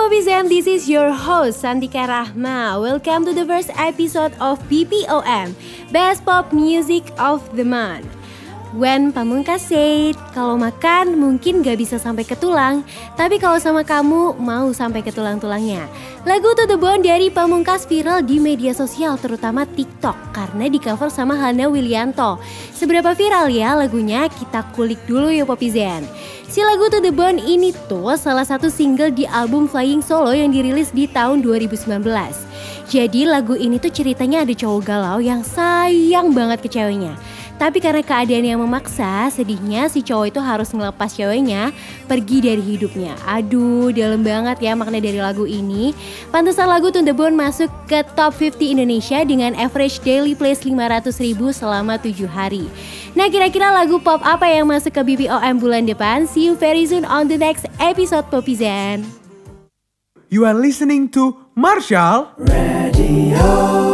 Bobby Zen, this is your host Santika Rahma. Welcome to the first episode of BPOM, Best Pop Music of the Month. When Pamungkas said, kalau makan mungkin gak bisa sampai ke tulang, tapi kalau sama kamu mau sampai ke tulang-tulangnya. Lagu To The Bone dari Pamungkas viral di media sosial terutama TikTok karena di cover sama Hana Wilianto. Seberapa viral ya lagunya? Kita kulik dulu ya Poppy Zen. Si lagu To The Bone ini tuh salah satu single di album Flying Solo yang dirilis di tahun 2019. Jadi lagu ini tuh ceritanya ada cowok galau yang sayang banget ke ceweknya. Tapi karena keadaan yang memaksa, sedihnya si cowok itu harus ngelepas ceweknya pergi dari hidupnya. Aduh, dalam banget ya makna dari lagu ini. Pantesan lagu Bone masuk ke top 50 Indonesia dengan average daily plays 500 ribu selama 7 hari. Nah kira-kira lagu pop apa yang masuk ke BPOM bulan depan? See you very soon on the next episode Poppy Zen. You are listening to Marshall Radio.